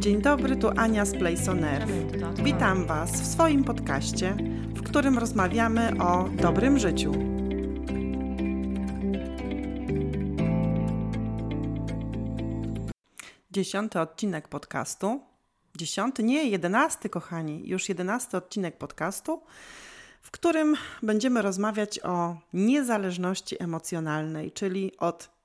Dzień dobry, tu Ania z Place on Earth. Witam Was w swoim podcaście, w którym rozmawiamy o dobrym życiu. Dziesiąty odcinek podcastu. Dziesiąty, nie, jedenasty, kochani, już jedenasty odcinek podcastu, w którym będziemy rozmawiać o niezależności emocjonalnej, czyli od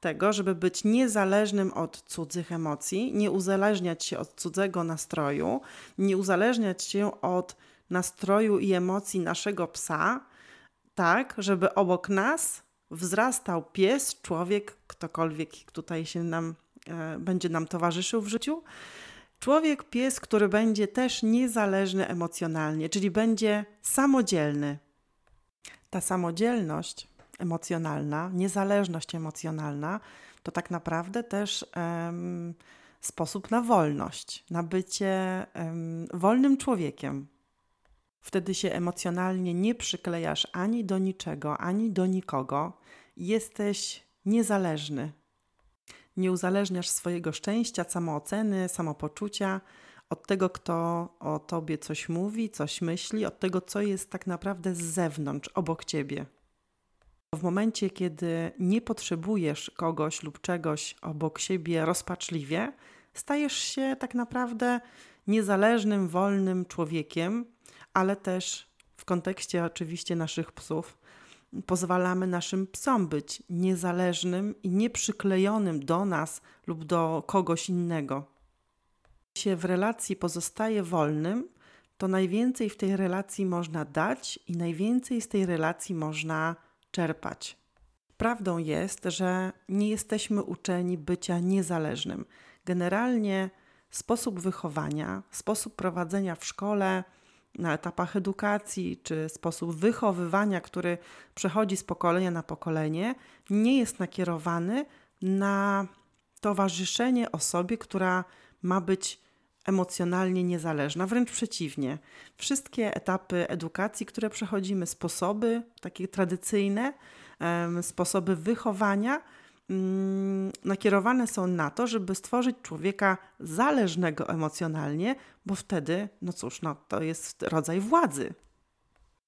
tego, żeby być niezależnym od cudzych emocji, nie uzależniać się od cudzego nastroju, nie uzależniać się od nastroju i emocji naszego psa, tak, żeby obok nas wzrastał pies, człowiek, ktokolwiek tutaj się nam e, będzie nam towarzyszył w życiu. Człowiek, pies, który będzie też niezależny emocjonalnie, czyli będzie samodzielny. Ta samodzielność emocjonalna, niezależność emocjonalna, to tak naprawdę też um, sposób na wolność, na bycie um, wolnym człowiekiem. Wtedy się emocjonalnie nie przyklejasz ani do niczego, ani do nikogo. Jesteś niezależny. Nie uzależniasz swojego szczęścia, samooceny, samopoczucia od tego, kto o tobie coś mówi, coś myśli, od tego, co jest tak naprawdę z zewnątrz, obok ciebie. W momencie, kiedy nie potrzebujesz kogoś lub czegoś obok siebie rozpaczliwie, stajesz się tak naprawdę niezależnym, wolnym człowiekiem, ale też w kontekście oczywiście naszych psów pozwalamy naszym psom być niezależnym i nieprzyklejonym do nas lub do kogoś innego. Jeśli się w relacji pozostaje wolnym, to najwięcej w tej relacji można dać i najwięcej z tej relacji można czerpać. Prawdą jest, że nie jesteśmy uczeni bycia niezależnym. Generalnie sposób wychowania, sposób prowadzenia w szkole, na etapach edukacji, czy sposób wychowywania, który przechodzi z pokolenia na pokolenie, nie jest nakierowany na towarzyszenie osobie, która ma być emocjonalnie niezależna, wręcz przeciwnie. Wszystkie etapy edukacji, które przechodzimy, sposoby takie tradycyjne, sposoby wychowania, mm, nakierowane są na to, żeby stworzyć człowieka zależnego emocjonalnie, bo wtedy, no cóż, no, to jest rodzaj władzy.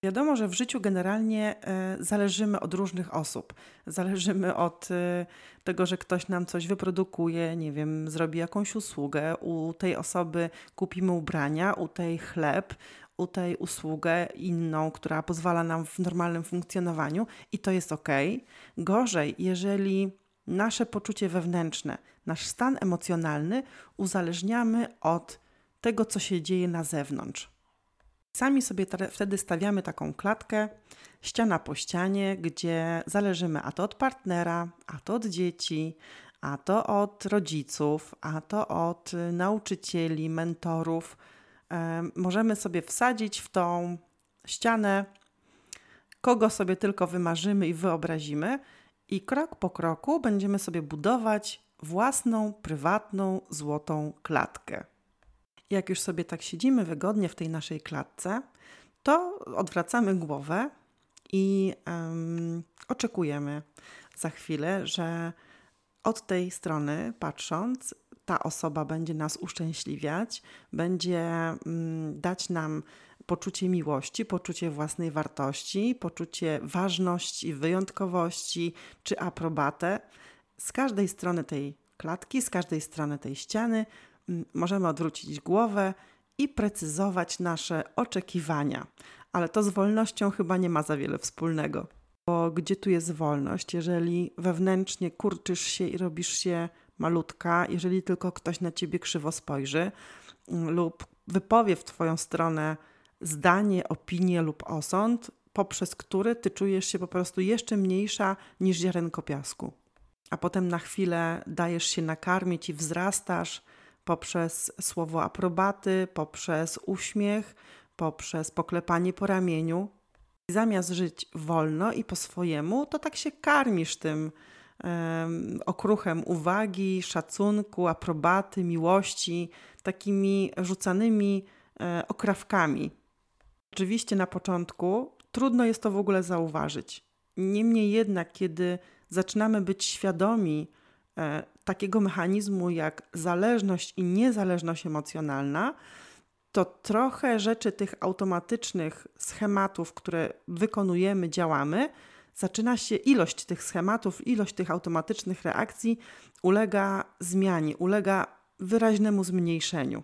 Wiadomo, że w życiu generalnie e, zależymy od różnych osób. Zależymy od e, tego, że ktoś nam coś wyprodukuje, nie wiem, zrobi jakąś usługę, u tej osoby kupimy ubrania, u tej chleb, u tej usługę inną, która pozwala nam w normalnym funkcjonowaniu i to jest ok. Gorzej, jeżeli nasze poczucie wewnętrzne, nasz stan emocjonalny uzależniamy od tego, co się dzieje na zewnątrz. Sami sobie wtedy stawiamy taką klatkę, ściana po ścianie, gdzie zależymy a to od partnera, a to od dzieci, a to od rodziców, a to od nauczycieli, mentorów. Możemy sobie wsadzić w tą ścianę, kogo sobie tylko wymarzymy i wyobrazimy, i krok po kroku będziemy sobie budować własną, prywatną, złotą klatkę jak już sobie tak siedzimy wygodnie w tej naszej klatce, to odwracamy głowę i um, oczekujemy za chwilę, że od tej strony patrząc, ta osoba będzie nas uszczęśliwiać, będzie um, dać nam poczucie miłości, poczucie własnej wartości, poczucie ważności, wyjątkowości czy aprobatę. Z każdej strony tej klatki, z każdej strony tej ściany możemy odwrócić głowę i precyzować nasze oczekiwania. Ale to z wolnością chyba nie ma za wiele wspólnego. Bo gdzie tu jest wolność, jeżeli wewnętrznie kurczysz się i robisz się malutka, jeżeli tylko ktoś na ciebie krzywo spojrzy lub wypowie w twoją stronę zdanie, opinię lub osąd, poprzez który ty czujesz się po prostu jeszcze mniejsza niż ziarenko piasku. A potem na chwilę dajesz się nakarmić i wzrastasz, poprzez słowo aprobaty, poprzez uśmiech, poprzez poklepanie po ramieniu. Zamiast żyć wolno i po swojemu, to tak się karmisz tym um, okruchem uwagi, szacunku, aprobaty, miłości, takimi rzucanymi um, okrawkami. Oczywiście na początku trudno jest to w ogóle zauważyć. Niemniej jednak, kiedy zaczynamy być świadomi e, takiego mechanizmu jak zależność i niezależność emocjonalna, to trochę rzeczy tych automatycznych schematów, które wykonujemy, działamy, zaczyna się ilość tych schematów, ilość tych automatycznych reakcji ulega zmianie, ulega wyraźnemu zmniejszeniu.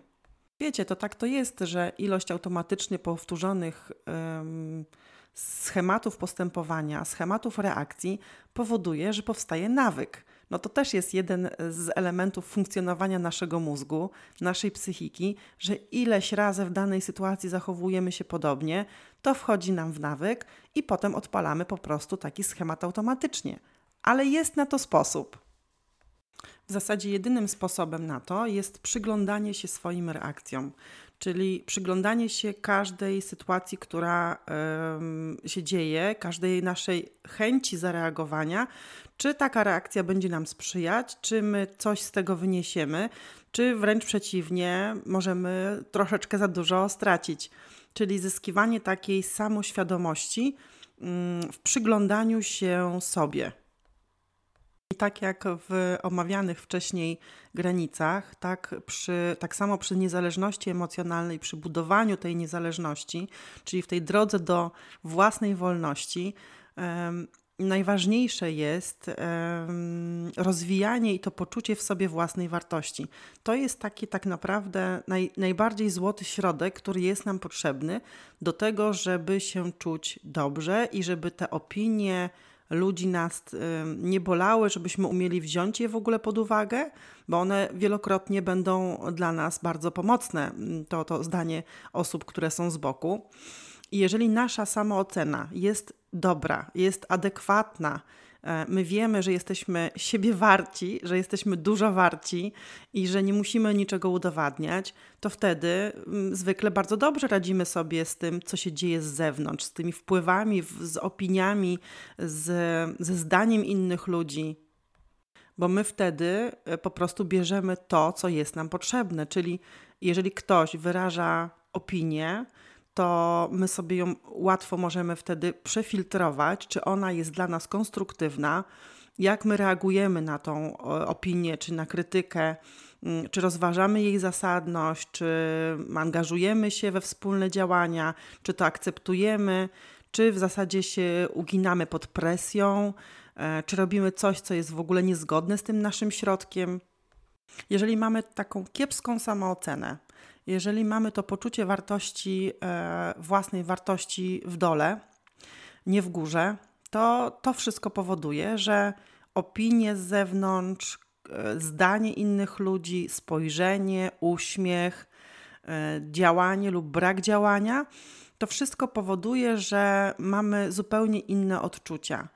Wiecie, to tak to jest, że ilość automatycznie powtórzonych um, schematów postępowania, schematów reakcji powoduje, że powstaje nawyk. No to też jest jeden z elementów funkcjonowania naszego mózgu, naszej psychiki, że ileś razy w danej sytuacji zachowujemy się podobnie, to wchodzi nam w nawyk i potem odpalamy po prostu taki schemat automatycznie. Ale jest na to sposób. W zasadzie jedynym sposobem na to jest przyglądanie się swoim reakcjom, czyli przyglądanie się każdej sytuacji, która się dzieje, każdej naszej chęci zareagowania, czy taka reakcja będzie nam sprzyjać, czy my coś z tego wyniesiemy, czy wręcz przeciwnie, możemy troszeczkę za dużo stracić. Czyli zyskiwanie takiej samoświadomości y, w przyglądaniu się sobie. I tak jak w omawianych wcześniej granicach, tak, przy, tak samo przy niezależności emocjonalnej, przy budowaniu tej niezależności, czyli w tej drodze do własnej wolności, um, najważniejsze jest um, rozwijanie i to poczucie w sobie własnej wartości. To jest taki tak naprawdę naj, najbardziej złoty środek, który jest nam potrzebny do tego, żeby się czuć dobrze i żeby te opinie, ludzi nas nie bolały, żebyśmy umieli wziąć je w ogóle pod uwagę, bo one wielokrotnie będą dla nas bardzo pomocne. Mm, to, to zdanie osób, które są z boku. I jeżeli nasza samoocena jest dobra, jest adekwatna, my wiemy, że jesteśmy siebie warci, że jesteśmy dużo warci i że nie musimy niczego udowadniać, to wtedy mm, zwykle bardzo dobrze radzimy sobie z tym, co się dzieje z zewnątrz, z tymi wpływami, z opiniami, z, ze zdaniem innych ludzi. Bo my wtedy e, po prostu bierzemy to, co jest nam potrzebne. Czyli jeżeli ktoś wyraża opinię, to my sobie ją łatwo możemy wtedy przefiltrować, czy ona jest dla nas konstruktywna, jak my reagujemy na tą opinię, czy na krytykę, mm, czy rozważamy jej zasadność, czy angażujemy się we wspólne działania, czy to akceptujemy, czy w zasadzie się uginamy pod presją, e, czy robimy coś, co jest w ogóle niezgodne z tym naszym środkiem. Jeżeli mamy taką kiepską samoocenę, jeżeli mamy to poczucie wartości, e, własnej wartości w dole, nie w górze, to to wszystko powoduje, że opinie z zewnątrz, e, zdanie innych ludzi, spojrzenie, uśmiech, e, działanie lub brak działania, to wszystko powoduje, że mamy zupełnie inne odczucia.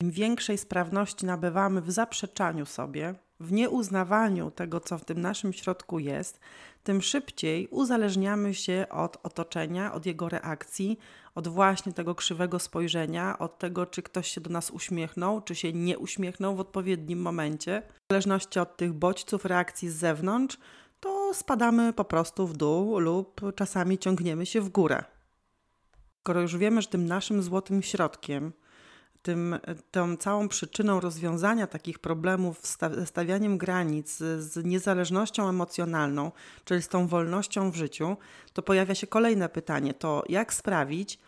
Im większej sprawności nabywamy w zaprzeczaniu sobie, w nieuznawaniu tego, co w tym naszym środku jest, tym szybciej uzależniamy się od otoczenia, od jego reakcji, od właśnie tego krzywego spojrzenia, od tego, czy ktoś się do nas uśmiechnął, czy się nie uśmiechnął w odpowiednim momencie. W zależności od tych bodźców reakcji z zewnątrz, to spadamy po prostu w dół lub czasami ciągniemy się w górę. Skoro już wiemy, że tym naszym złotym środkiem tym, tą całą przyczyną rozwiązania takich problemów ze stawianiem granic, z niezależnością emocjonalną, czyli z tą wolnością w życiu, to pojawia się kolejne pytanie: to jak sprawić,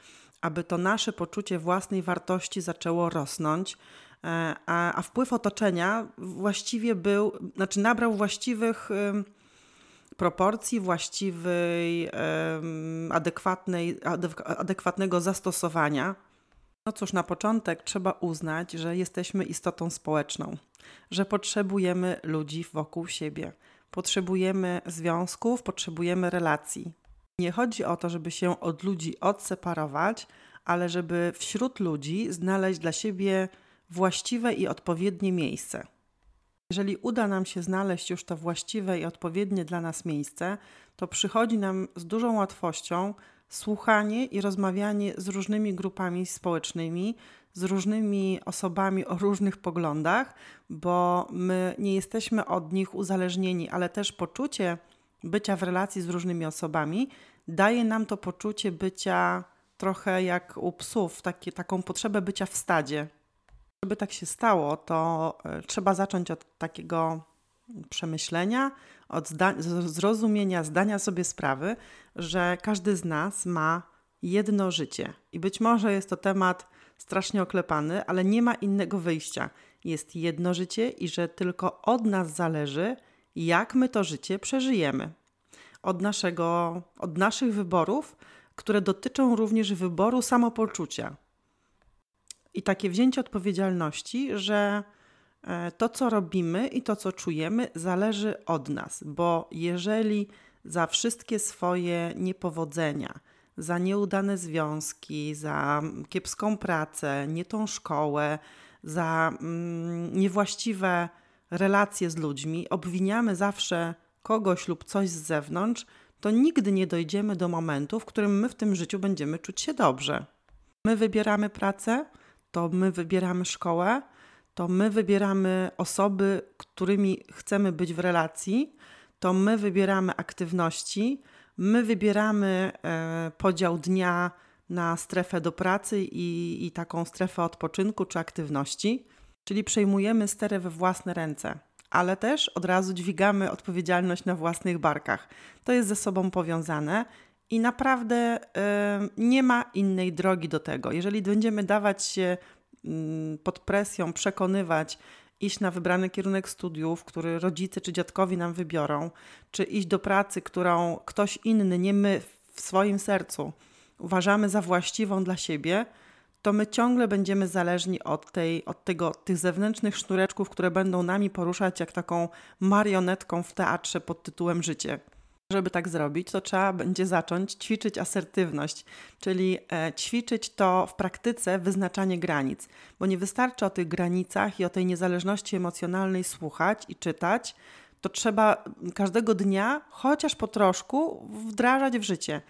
aby to nasze poczucie własnej wartości zaczęło rosnąć, e, a, a wpływ otoczenia właściwie był, znaczy nabrał właściwych proporcji, właściwej, adekwatnej, adekwatnego zastosowania no cóż, na początek trzeba uznać, że jesteśmy istotą społeczną, że potrzebujemy ludzi wokół siebie, potrzebujemy związków, potrzebujemy relacji. Nie chodzi o to, żeby się od ludzi odseparować, ale żeby wśród ludzi znaleźć dla siebie właściwe i odpowiednie miejsce. Jeżeli uda nam się znaleźć już to właściwe i odpowiednie dla nas miejsce, to przychodzi nam z dużą łatwością słuchanie i rozmawianie z różnymi grupami społecznymi, z różnymi osobami o różnych poglądach, bo my nie jesteśmy od nich uzależnieni, ale też poczucie bycia w relacji z różnymi osobami daje nam to poczucie bycia trochę jak u psów, taką potrzebę bycia w stadzie. Żeby tak się stało, to e, trzeba zacząć od takiego przemyślenia, od zda zrozumienia, zdania sobie sprawy, że każdy z nas ma jedno życie. I być może jest to temat strasznie oklepany, ale nie ma innego wyjścia. Jest jedno życie i że tylko od nas zależy, jak my to życie przeżyjemy. Od, naszego, od naszych wyborów, które dotyczą również wyboru samopoczucia. I takie wzięcie odpowiedzialności, że to, co robimy i to, co czujemy, zależy od nas, bo jeżeli za wszystkie swoje niepowodzenia, za nieudane związki, za kiepską pracę, nie tą szkołę, za mm, niewłaściwe relacje z ludźmi, obwiniamy zawsze kogoś lub coś z zewnątrz, to nigdy nie dojdziemy do momentu, w którym my w tym życiu będziemy czuć się dobrze. My wybieramy pracę, to my wybieramy szkołę, to my wybieramy osoby, którymi chcemy być w relacji, to my wybieramy aktywności, my wybieramy e, podział dnia na strefę do pracy i, i taką strefę odpoczynku czy aktywności, czyli przejmujemy sterę we własne ręce ale też od razu dźwigamy odpowiedzialność na własnych barkach. To jest ze sobą powiązane i naprawdę y, nie ma innej drogi do tego. Jeżeli będziemy dawać się pod presją, przekonywać, iść na wybrany kierunek studiów, który rodzice czy dziadkowie nam wybiorą, czy iść do pracy, którą ktoś inny, nie my w swoim sercu uważamy za właściwą dla siebie, to my ciągle będziemy zależni od, tej, od tego, tych zewnętrznych sznureczków, które będą nami poruszać jak taką marionetką w teatrze pod tytułem życie. Żeby tak zrobić, to trzeba będzie zacząć ćwiczyć asertywność, czyli e, ćwiczyć to w praktyce wyznaczanie granic, bo nie wystarczy o tych granicach i o tej niezależności emocjonalnej słuchać i czytać, to trzeba każdego dnia, chociaż po troszku, wdrażać w życie.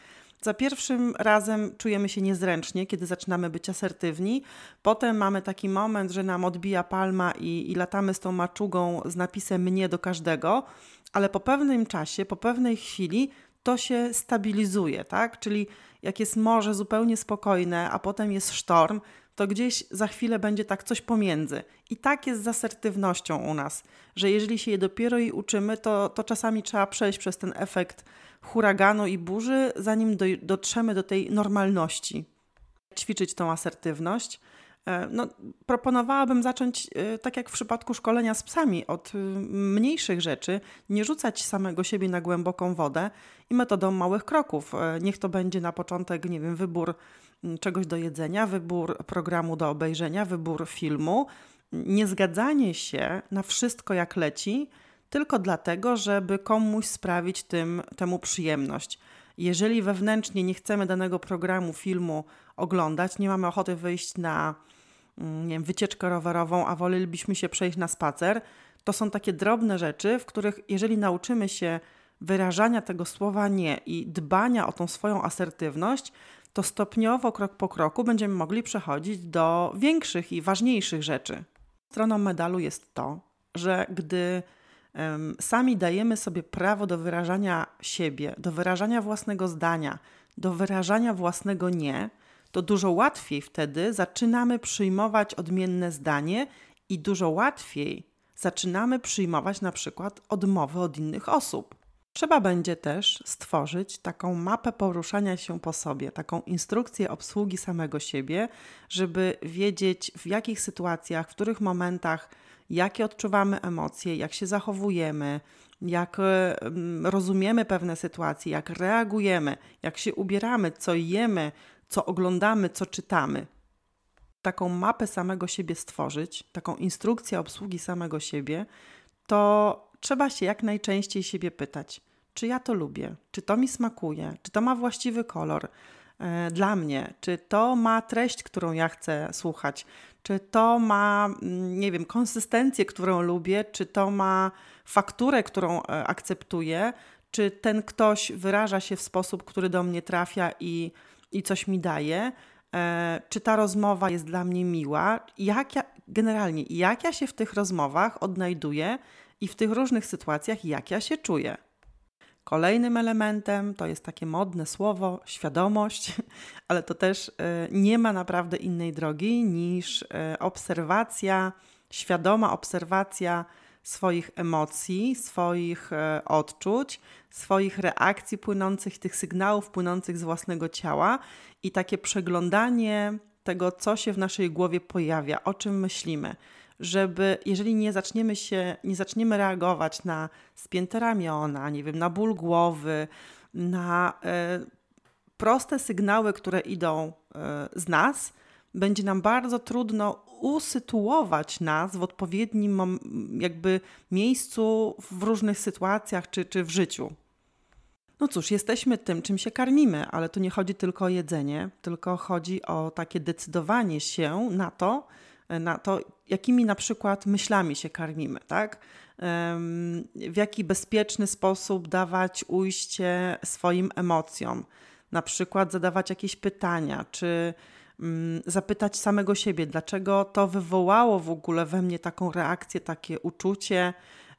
Za pierwszym razem czujemy się niezręcznie, kiedy zaczynamy być asertywni. Potem mamy taki moment, że nam odbija palma i, i latamy z tą maczugą z napisem mnie do każdego, ale po pewnym czasie, po pewnej chwili to się stabilizuje, tak? Czyli jak jest morze zupełnie spokojne, a potem jest sztorm, to gdzieś za chwilę będzie tak coś pomiędzy. I tak jest z asertywnością u nas, że jeżeli się je dopiero i uczymy, to, to czasami trzeba przejść przez ten efekt huraganu i burzy, zanim do, dotrzemy do tej normalności. Ćwiczyć tą asertywność. E, no, proponowałabym zacząć, e, tak jak w przypadku szkolenia z psami, od e, mniejszych rzeczy, nie rzucać samego siebie na głęboką wodę i metodą małych kroków. Niech to będzie na początek, nie wiem, wybór czegoś do jedzenia, wybór programu do obejrzenia, wybór filmu, niezgadzanie się na wszystko jak leci, tylko dlatego, żeby komuś sprawić tym, temu przyjemność. Jeżeli wewnętrznie nie chcemy danego programu, filmu oglądać, nie mamy ochoty wyjść na mm, nie wiem, wycieczkę rowerową, a wolelibyśmy się przejść na spacer, to są takie drobne rzeczy, w których jeżeli nauczymy się wyrażania tego słowa nie i dbania o tą swoją asertywność, to stopniowo, krok po kroku będziemy mogli przechodzić do większych i ważniejszych rzeczy. Stroną medalu jest to, że gdy sami dajemy sobie prawo do wyrażania siebie, do wyrażania własnego zdania, do wyrażania własnego nie, to dużo łatwiej wtedy zaczynamy przyjmować odmienne zdanie i dużo łatwiej zaczynamy przyjmować na przykład odmowy od innych osób. Trzeba będzie też stworzyć taką mapę poruszania się po sobie, taką instrukcję obsługi samego siebie, żeby wiedzieć w jakich sytuacjach, w których momentach jakie odczuwamy emocje, jak się zachowujemy, jak rozumiemy pewne sytuacje, jak reagujemy, jak się ubieramy, co jemy, co oglądamy, co czytamy. Taką mapę samego siebie stworzyć, taką instrukcję obsługi samego siebie, to trzeba się jak najczęściej siebie pytać, czy ja to lubię, czy to mi smakuje, czy to ma właściwy kolor e, dla mnie, czy to ma treść, którą ja chcę słuchać, czy to ma, mm, nie wiem, konsystencję, którą lubię, czy to ma fakturę, którą e, akceptuję, czy ten ktoś wyraża się w sposób, który do mnie trafia i, i coś mi daje, e, czy ta rozmowa jest dla mnie miła, jak ja, generalnie, jak ja się w tych rozmowach odnajduję i w tych różnych sytuacjach, jak ja się czuję. Kolejnym elementem to jest takie modne słowo świadomość, ale to też nie ma naprawdę innej drogi niż obserwacja, świadoma obserwacja swoich emocji, swoich e, odczuć, swoich reakcji płynących, tych sygnałów płynących z własnego ciała i takie przeglądanie tego, co się w naszej głowie pojawia, o czym myślimy. Żeby, jeżeli nie zaczniemy się, nie zaczniemy reagować na spięte ramiona, nie wiem, na ból głowy, na e, proste sygnały, które idą e, z nas, będzie nam bardzo trudno usytuować nas w odpowiednim jakby miejscu w różnych sytuacjach czy, czy w życiu. No cóż, jesteśmy tym, czym się karmimy, ale tu nie chodzi tylko o jedzenie, tylko chodzi o takie decydowanie się na to, na to, jakimi na przykład myślami się karmimy, tak? W jaki bezpieczny sposób dawać ujście swoim emocjom, na przykład zadawać jakieś pytania, czy zapytać samego siebie, dlaczego to wywołało w ogóle we mnie taką reakcję, takie uczucie,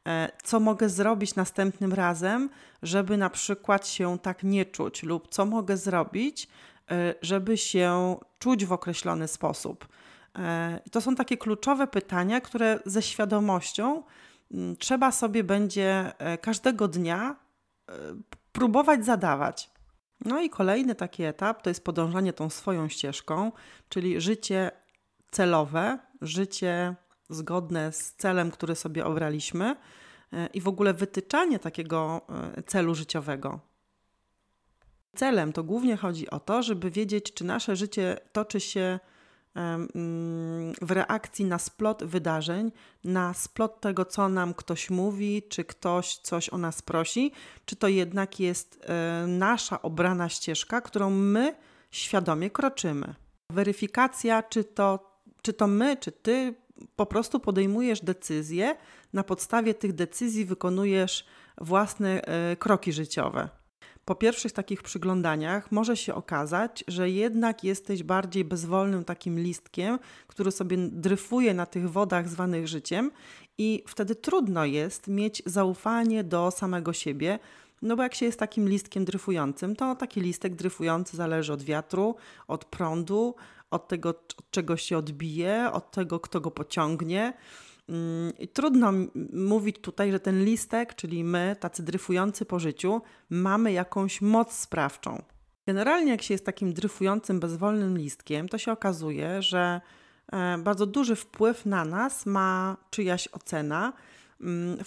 e, co mogę zrobić następnym razem, żeby na przykład się tak nie czuć, lub co mogę zrobić, e, żeby się czuć w określony sposób. E, to są takie kluczowe pytania, które ze świadomością mm, trzeba sobie będzie każdego dnia próbować zadawać. No i kolejny taki etap to jest podążanie tą swoją ścieżką, czyli życie celowe, życie zgodne z celem, który sobie obraliśmy e, i w ogóle wytyczanie takiego e, celu życiowego. Celem to głównie chodzi o to, żeby wiedzieć, czy nasze życie toczy się w reakcji na splot wydarzeń, na splot tego, co nam ktoś mówi, czy ktoś coś o nas prosi, czy to jednak jest e, nasza obrana ścieżka, którą my świadomie kroczymy. Weryfikacja, czy to, czy to my, czy ty po prostu podejmujesz decyzje, na podstawie tych decyzji wykonujesz własne e, kroki życiowe po pierwszych takich przyglądaniach może się okazać, że jednak jesteś bardziej bezwolnym takim listkiem, który sobie dryfuje na tych wodach zwanych życiem, i wtedy trudno jest mieć zaufanie do samego siebie. No bo jak się jest takim listkiem dryfującym, to taki listek dryfujący zależy od wiatru, od prądu, od tego, od czego się odbije, od tego, kto go pociągnie. Mm, trudno mówić tutaj, że ten listek, czyli my, tacy dryfujący po życiu, mamy jakąś moc sprawczą. Generalnie, jak się jest takim dryfującym, bezwolnym listkiem, to się okazuje, że e, bardzo duży wpływ na nas ma czyjaś ocena, mm,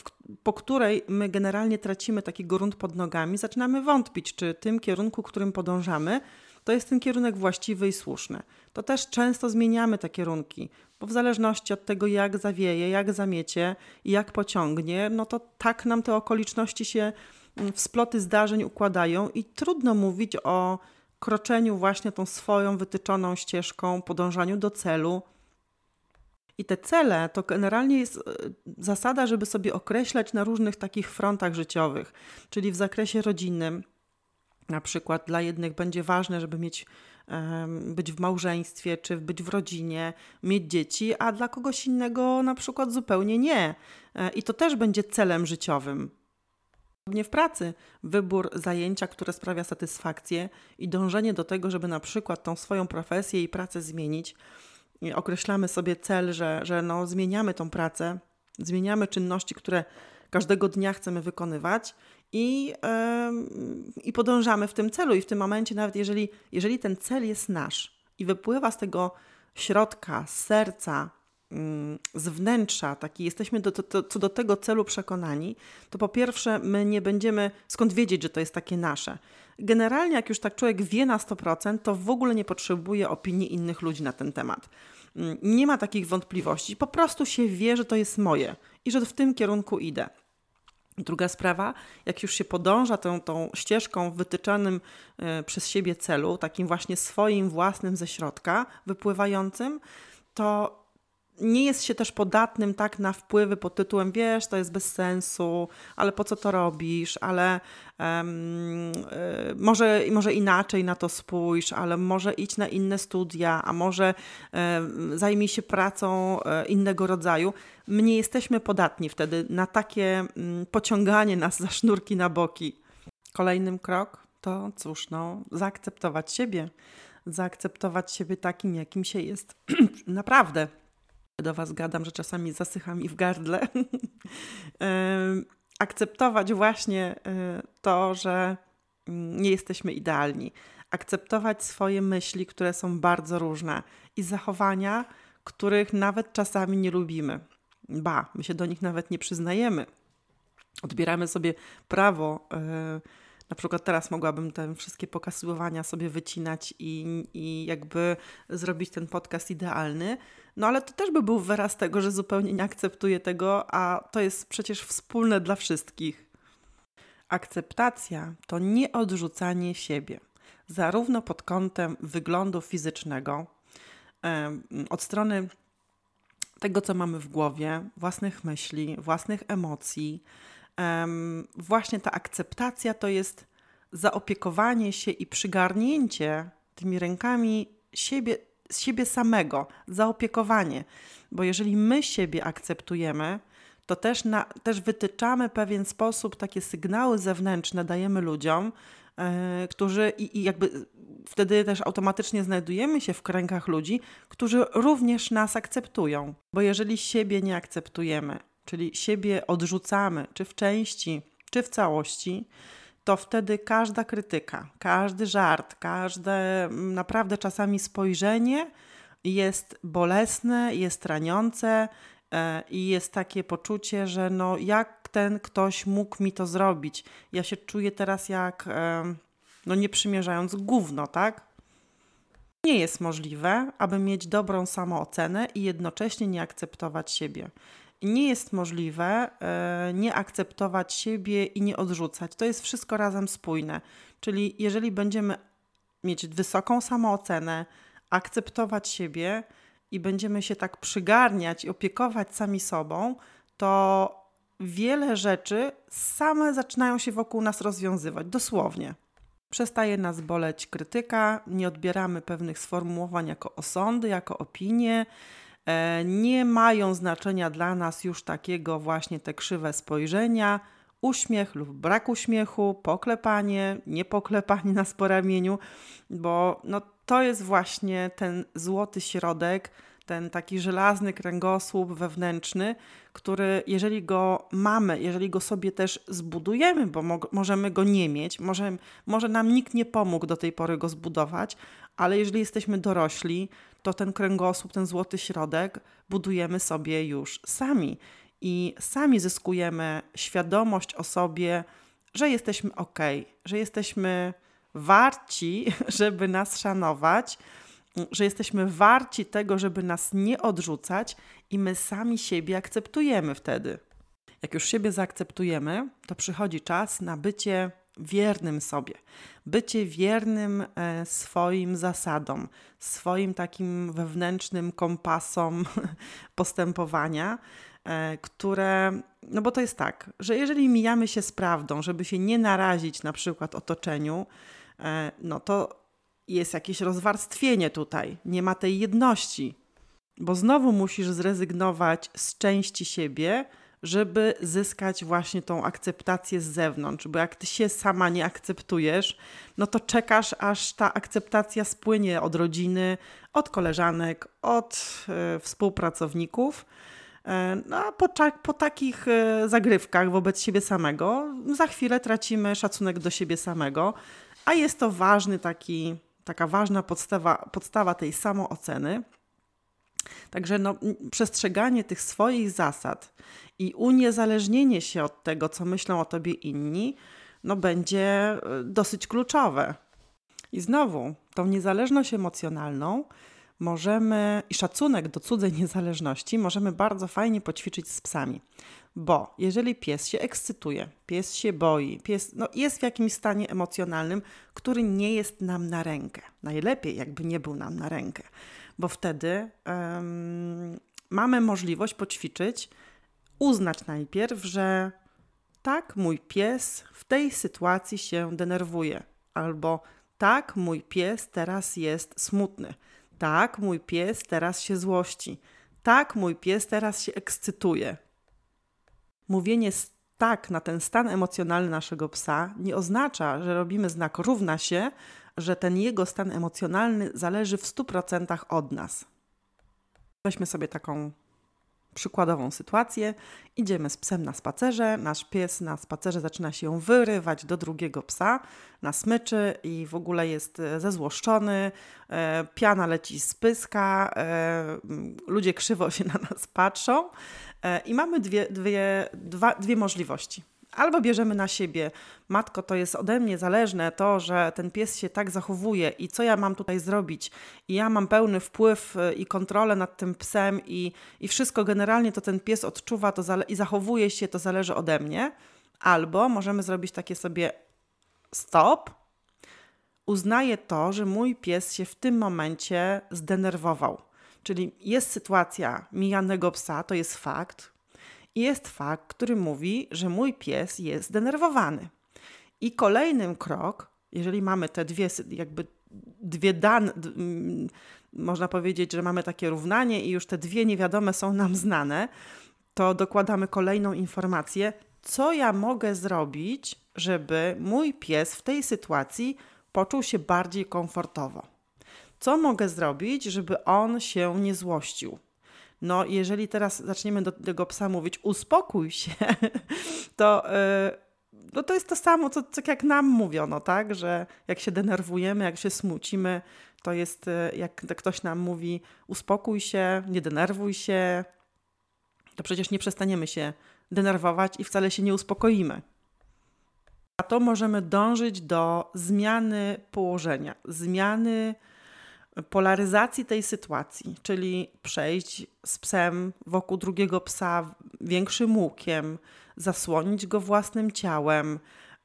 po której my generalnie tracimy taki grunt pod nogami, zaczynamy wątpić, czy tym kierunku, którym podążamy, to jest ten kierunek właściwy i słuszny. To też często zmieniamy te kierunki, bo w zależności od tego, jak zawieje, jak zamiecie i jak pociągnie, no to tak nam te okoliczności się mm, w sploty zdarzeń układają i trudno mówić o kroczeniu właśnie tą swoją wytyczoną ścieżką, podążaniu do celu. I te cele to generalnie jest e, zasada, żeby sobie określać na różnych takich frontach życiowych, czyli w zakresie rodzinnym, na przykład dla jednych będzie ważne, żeby mieć być w małżeństwie czy być w rodzinie, mieć dzieci, a dla kogoś innego na przykład zupełnie nie. E, I to też będzie celem życiowym. Nie w pracy wybór zajęcia, które sprawia satysfakcję i dążenie do tego, żeby na przykład tą swoją profesję i pracę zmienić. Określamy sobie cel, że, że no, zmieniamy tą pracę, zmieniamy czynności, które każdego dnia chcemy wykonywać i, yy, i podążamy w tym celu. I w tym momencie, nawet jeżeli, jeżeli ten cel jest nasz i wypływa z tego środka, z serca, mm, z wnętrza, taki jesteśmy do, do, co do tego celu przekonani, to po pierwsze my nie będziemy skąd wiedzieć, że to jest takie nasze. Generalnie, jak już tak człowiek wie na 100%, to w ogóle nie potrzebuje opinii innych ludzi na ten temat. Mm, nie ma takich wątpliwości, po prostu się wie, że to jest moje i że w tym kierunku idę. Druga sprawa, jak już się podąża tą, tą ścieżką w wytyczonym y, przez siebie celu, takim właśnie swoim własnym ze środka, wypływającym, to nie jest się też podatnym tak na wpływy pod tytułem wiesz, to jest bez sensu, ale po co to robisz, ale um, y, może, może inaczej na to spójrz, ale może idź na inne studia, a może y, zajmij się pracą y, innego rodzaju. My nie jesteśmy podatni wtedy na takie mm, pociąganie nas za sznurki na boki. Kolejnym krok to cóż, no, zaakceptować siebie, zaakceptować siebie takim, jakim się jest. Naprawdę. Do Was gadam, że czasami zasycha mi w gardle. akceptować właśnie y, to, że mm, nie jesteśmy idealni. Akceptować swoje myśli, które są bardzo różne i zachowania, których nawet czasami nie lubimy. Ba, my się do nich nawet nie przyznajemy. Odbieramy sobie prawo. Yy, na przykład teraz mogłabym te wszystkie pokazywania sobie wycinać i, i jakby zrobić ten podcast idealny, no ale to też by był wyraz tego, że zupełnie nie akceptuję tego, a to jest przecież wspólne dla wszystkich. Akceptacja to nie odrzucanie siebie, zarówno pod kątem wyglądu fizycznego, od strony tego, co mamy w głowie, własnych myśli, własnych emocji. Właśnie ta akceptacja to jest zaopiekowanie się i przygarnięcie tymi rękami siebie, siebie samego, zaopiekowanie. Bo jeżeli my siebie akceptujemy, to też, na, też wytyczamy pewien sposób, takie sygnały zewnętrzne dajemy ludziom, yy, którzy i, i jakby wtedy też automatycznie znajdujemy się w kręgach ludzi, którzy również nas akceptują. Bo jeżeli siebie nie akceptujemy, czyli siebie odrzucamy, czy w części, czy w całości, to wtedy każda krytyka, każdy żart, każde mm, naprawdę czasami spojrzenie jest bolesne, jest raniące e, i jest takie poczucie, że no jak ten ktoś mógł mi to zrobić? Ja się czuję teraz jak, e, no nie przymierzając gówno, tak? Nie jest możliwe, aby mieć dobrą samoocenę i jednocześnie nie akceptować siebie nie jest możliwe e, nie akceptować siebie i nie odrzucać. To jest wszystko razem spójne. Czyli jeżeli będziemy mieć wysoką samoocenę, akceptować siebie i będziemy się tak przygarniać i opiekować sami sobą, to wiele rzeczy same zaczynają się wokół nas rozwiązywać, dosłownie. Przestaje nas boleć krytyka, nie odbieramy pewnych sformułowań jako osądy, jako opinie, nie mają znaczenia dla nas już takiego właśnie te krzywe spojrzenia, uśmiech lub brak uśmiechu, poklepanie, niepoklepanie nas po ramieniu, bo no, to jest właśnie ten złoty środek, ten taki żelazny kręgosłup wewnętrzny, który jeżeli go mamy, jeżeli go sobie też zbudujemy, bo mo możemy go nie mieć, może, może nam nikt nie pomógł do tej pory go zbudować, ale jeżeli jesteśmy dorośli, to ten kręgosłup, ten złoty środek budujemy sobie już sami i sami zyskujemy świadomość o sobie, że jesteśmy ok, że jesteśmy warci, żeby nas szanować, że jesteśmy warci tego, żeby nas nie odrzucać i my sami siebie akceptujemy wtedy. Jak już siebie zaakceptujemy, to przychodzi czas na bycie wiernym sobie, bycie wiernym e, swoim zasadom, swoim takim wewnętrznym kompasom postępowania, e, które, no bo to jest tak, że jeżeli mijamy się z prawdą, żeby się nie narazić na przykład otoczeniu, e, no to jest jakieś rozwarstwienie tutaj, nie ma tej jedności, bo znowu musisz zrezygnować z części siebie, żeby zyskać właśnie tą akceptację z zewnątrz, bo jak ty się sama nie akceptujesz, no to czekasz, aż ta akceptacja spłynie od rodziny, od koleżanek, od y, współpracowników. E, no a po, po takich y, zagrywkach wobec siebie samego, za chwilę tracimy szacunek do siebie samego, a jest to ważny taki, taka ważna podstawa, podstawa tej samooceny. Także no, przestrzeganie tych swoich zasad i uniezależnienie się od tego, co myślą o tobie inni, no będzie e, dosyć kluczowe. I znowu, tą niezależność emocjonalną możemy i szacunek do cudzej niezależności możemy bardzo fajnie poćwiczyć z psami. Bo jeżeli pies się ekscytuje, pies się boi, pies no, jest w jakimś stanie emocjonalnym, który nie jest nam na rękę. Najlepiej, jakby nie był nam na rękę, bo wtedy um, mamy możliwość poćwiczyć uznać najpierw, że tak, mój pies w tej sytuacji się denerwuje, albo tak, mój pies teraz jest smutny, tak, mój pies teraz się złości, tak, mój pies teraz się ekscytuje. Mówienie tak na ten stan emocjonalny naszego psa nie oznacza, że robimy znak równa się, że ten jego stan emocjonalny zależy w 100% od nas. Weźmy sobie taką przykładową sytuację. Idziemy z psem na spacerze, nasz pies na spacerze zaczyna się wyrywać do drugiego psa na smyczy i w ogóle jest e, zezłoszczony, e, piana leci z pyska, e, ludzie krzywo się na nas patrzą. I mamy dwie, dwie, dwa, dwie możliwości albo bierzemy na siebie, matko, to jest ode mnie zależne to, że ten pies się tak zachowuje i co ja mam tutaj zrobić, i ja mam pełny wpływ y, i kontrolę nad tym psem, i, i wszystko generalnie to ten pies odczuwa to i zachowuje się, to zależy ode mnie. Albo możemy zrobić takie sobie stop. Uznaję to, że mój pies się w tym momencie zdenerwował. Czyli jest sytuacja mijanego psa, to jest fakt, jest fakt, który mówi, że mój pies jest zdenerwowany. I kolejnym krok, jeżeli mamy te dwie, jakby dwie dane, można powiedzieć, że mamy takie równanie i już te dwie niewiadome są nam znane, to dokładamy kolejną informację, co ja mogę zrobić, żeby mój pies w tej sytuacji poczuł się bardziej komfortowo. Co mogę zrobić, żeby on się nie złościł? No, jeżeli teraz zaczniemy do tego psa mówić, uspokój się, to, yy, no to jest to samo, co, co jak nam mówiono, tak? Że jak się denerwujemy, jak się smucimy, to jest yy, jak ktoś nam mówi, uspokój się, nie denerwuj się, to przecież nie przestaniemy się denerwować i wcale się nie uspokoimy. A to możemy dążyć do zmiany położenia, zmiany polaryzacji tej sytuacji, czyli przejść z psem wokół drugiego psa większym łukiem, zasłonić go własnym ciałem.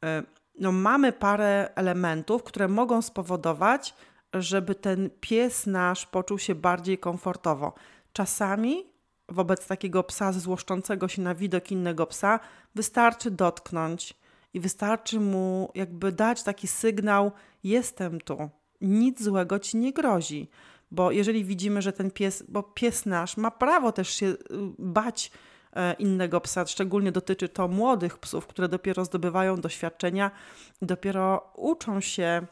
E, no, mamy parę elementów, które mogą spowodować, żeby ten pies nasz poczuł się bardziej komfortowo. Czasami wobec takiego psa złoszczącego się na widok innego psa wystarczy dotknąć i wystarczy mu jakby dać taki sygnał: jestem tu, nic złego ci nie grozi. Bo jeżeli widzimy, że ten pies, bo pies nasz ma prawo też się y, bać e, innego psa, szczególnie dotyczy to młodych psów, które dopiero zdobywają doświadczenia, dopiero uczą się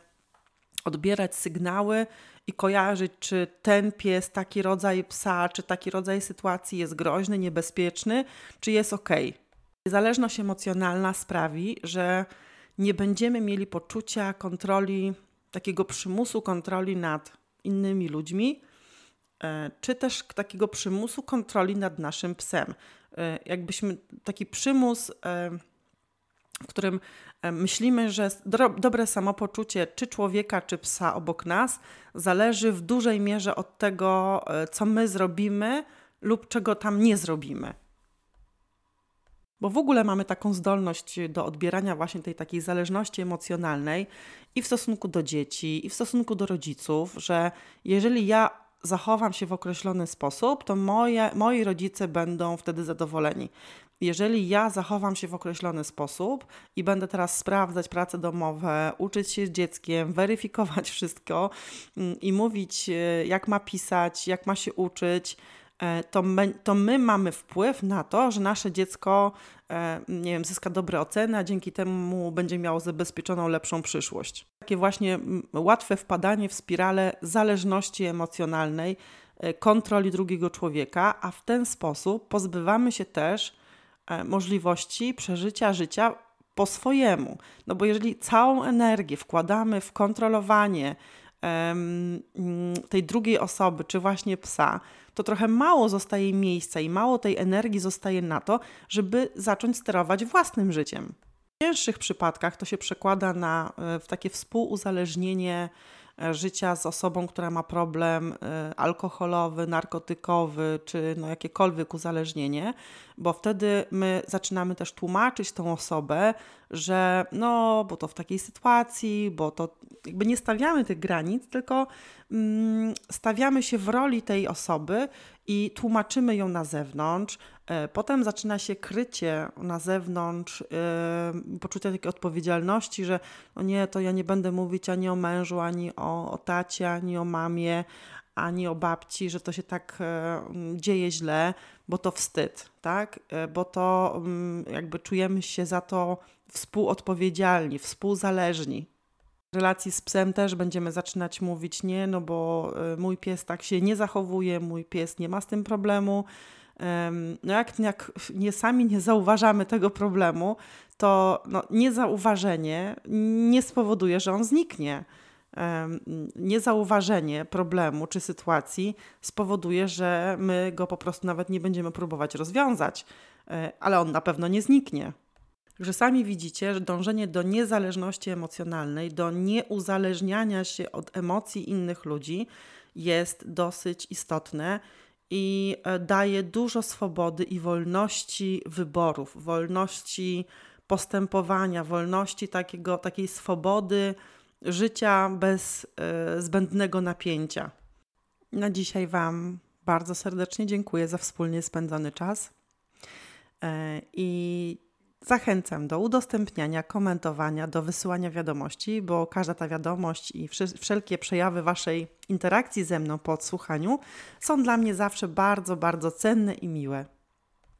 odbierać sygnały i kojarzyć, czy ten pies, taki rodzaj psa, czy taki rodzaj sytuacji jest groźny, niebezpieczny, czy jest ok. Zależność emocjonalna sprawi, że nie będziemy mieli poczucia kontroli takiego przymusu kontroli nad innymi ludźmi, e, czy też takiego przymusu kontroli nad naszym psem. E, jakbyśmy taki przymus, e, w którym myślimy, że dobre samopoczucie czy człowieka, czy psa obok nas zależy w dużej mierze od tego, co my zrobimy lub czego tam nie zrobimy. Bo w ogóle mamy taką zdolność do odbierania właśnie tej takiej zależności emocjonalnej i w stosunku do dzieci, i w stosunku do rodziców, że jeżeli ja zachowam się w określony sposób, to moje, moi rodzice będą wtedy zadowoleni. Jeżeli ja zachowam się w określony sposób i będę teraz sprawdzać prace domowe, uczyć się z dzieckiem, weryfikować wszystko mm, i mówić, e, jak ma pisać, jak ma się uczyć, to my, to my mamy wpływ na to, że nasze dziecko e, nie wiem, zyska dobre oceny, a dzięki temu będzie miało zabezpieczoną lepszą przyszłość. Takie właśnie łatwe wpadanie w spirale zależności emocjonalnej, e, kontroli drugiego człowieka, a w ten sposób pozbywamy się też możliwości przeżycia życia po swojemu. No bo jeżeli całą energię wkładamy w kontrolowanie tej drugiej osoby, czy właśnie psa, to trochę mało zostaje miejsca i mało tej energii zostaje na to, żeby zacząć sterować własnym życiem. W cięższych przypadkach to się przekłada na e, w takie współuzależnienie życia z osobą, która ma problem e, alkoholowy, narkotykowy czy no jakiekolwiek uzależnienie, bo wtedy my zaczynamy też tłumaczyć tą osobę, że no, bo to w takiej sytuacji, bo to jakby nie stawiamy tych granic, tylko mm, stawiamy się w roli tej osoby i tłumaczymy ją na zewnątrz. E, potem zaczyna się krycie na zewnątrz, yy, poczucie takiej odpowiedzialności, że no nie, to ja nie będę mówić ani o mężu, ani o, o tacie, ani o mamie, ani o babci, że to się tak e, dzieje źle, bo to wstyd, tak? E, bo to mm, jakby czujemy się za to współodpowiedzialni, współzależni. Relacji z psem też będziemy zaczynać mówić nie, no bo e, mój pies tak się nie zachowuje, mój pies nie ma z tym problemu. No jak, jak nie sami nie zauważamy tego problemu, to no, niezauważenie nie spowoduje, że on zniknie niezauważenie problemu czy sytuacji spowoduje, że my go po prostu nawet nie będziemy próbować rozwiązać, e, ale on na pewno nie zniknie. Także sami widzicie, że dążenie do niezależności emocjonalnej, do nieuzależniania się od emocji innych ludzi jest dosyć istotne i e, daje dużo swobody i wolności wyborów, wolności postępowania, wolności takiego, takiej swobody życia bez y, zbędnego napięcia. Na dzisiaj Wam bardzo serdecznie dziękuję za wspólnie spędzony czas y, i zachęcam do udostępniania, komentowania, do wysyłania wiadomości, bo każda ta wiadomość i wszelkie przejawy Waszej interakcji ze mną po odsłuchaniu są dla mnie zawsze bardzo, bardzo cenne i miłe.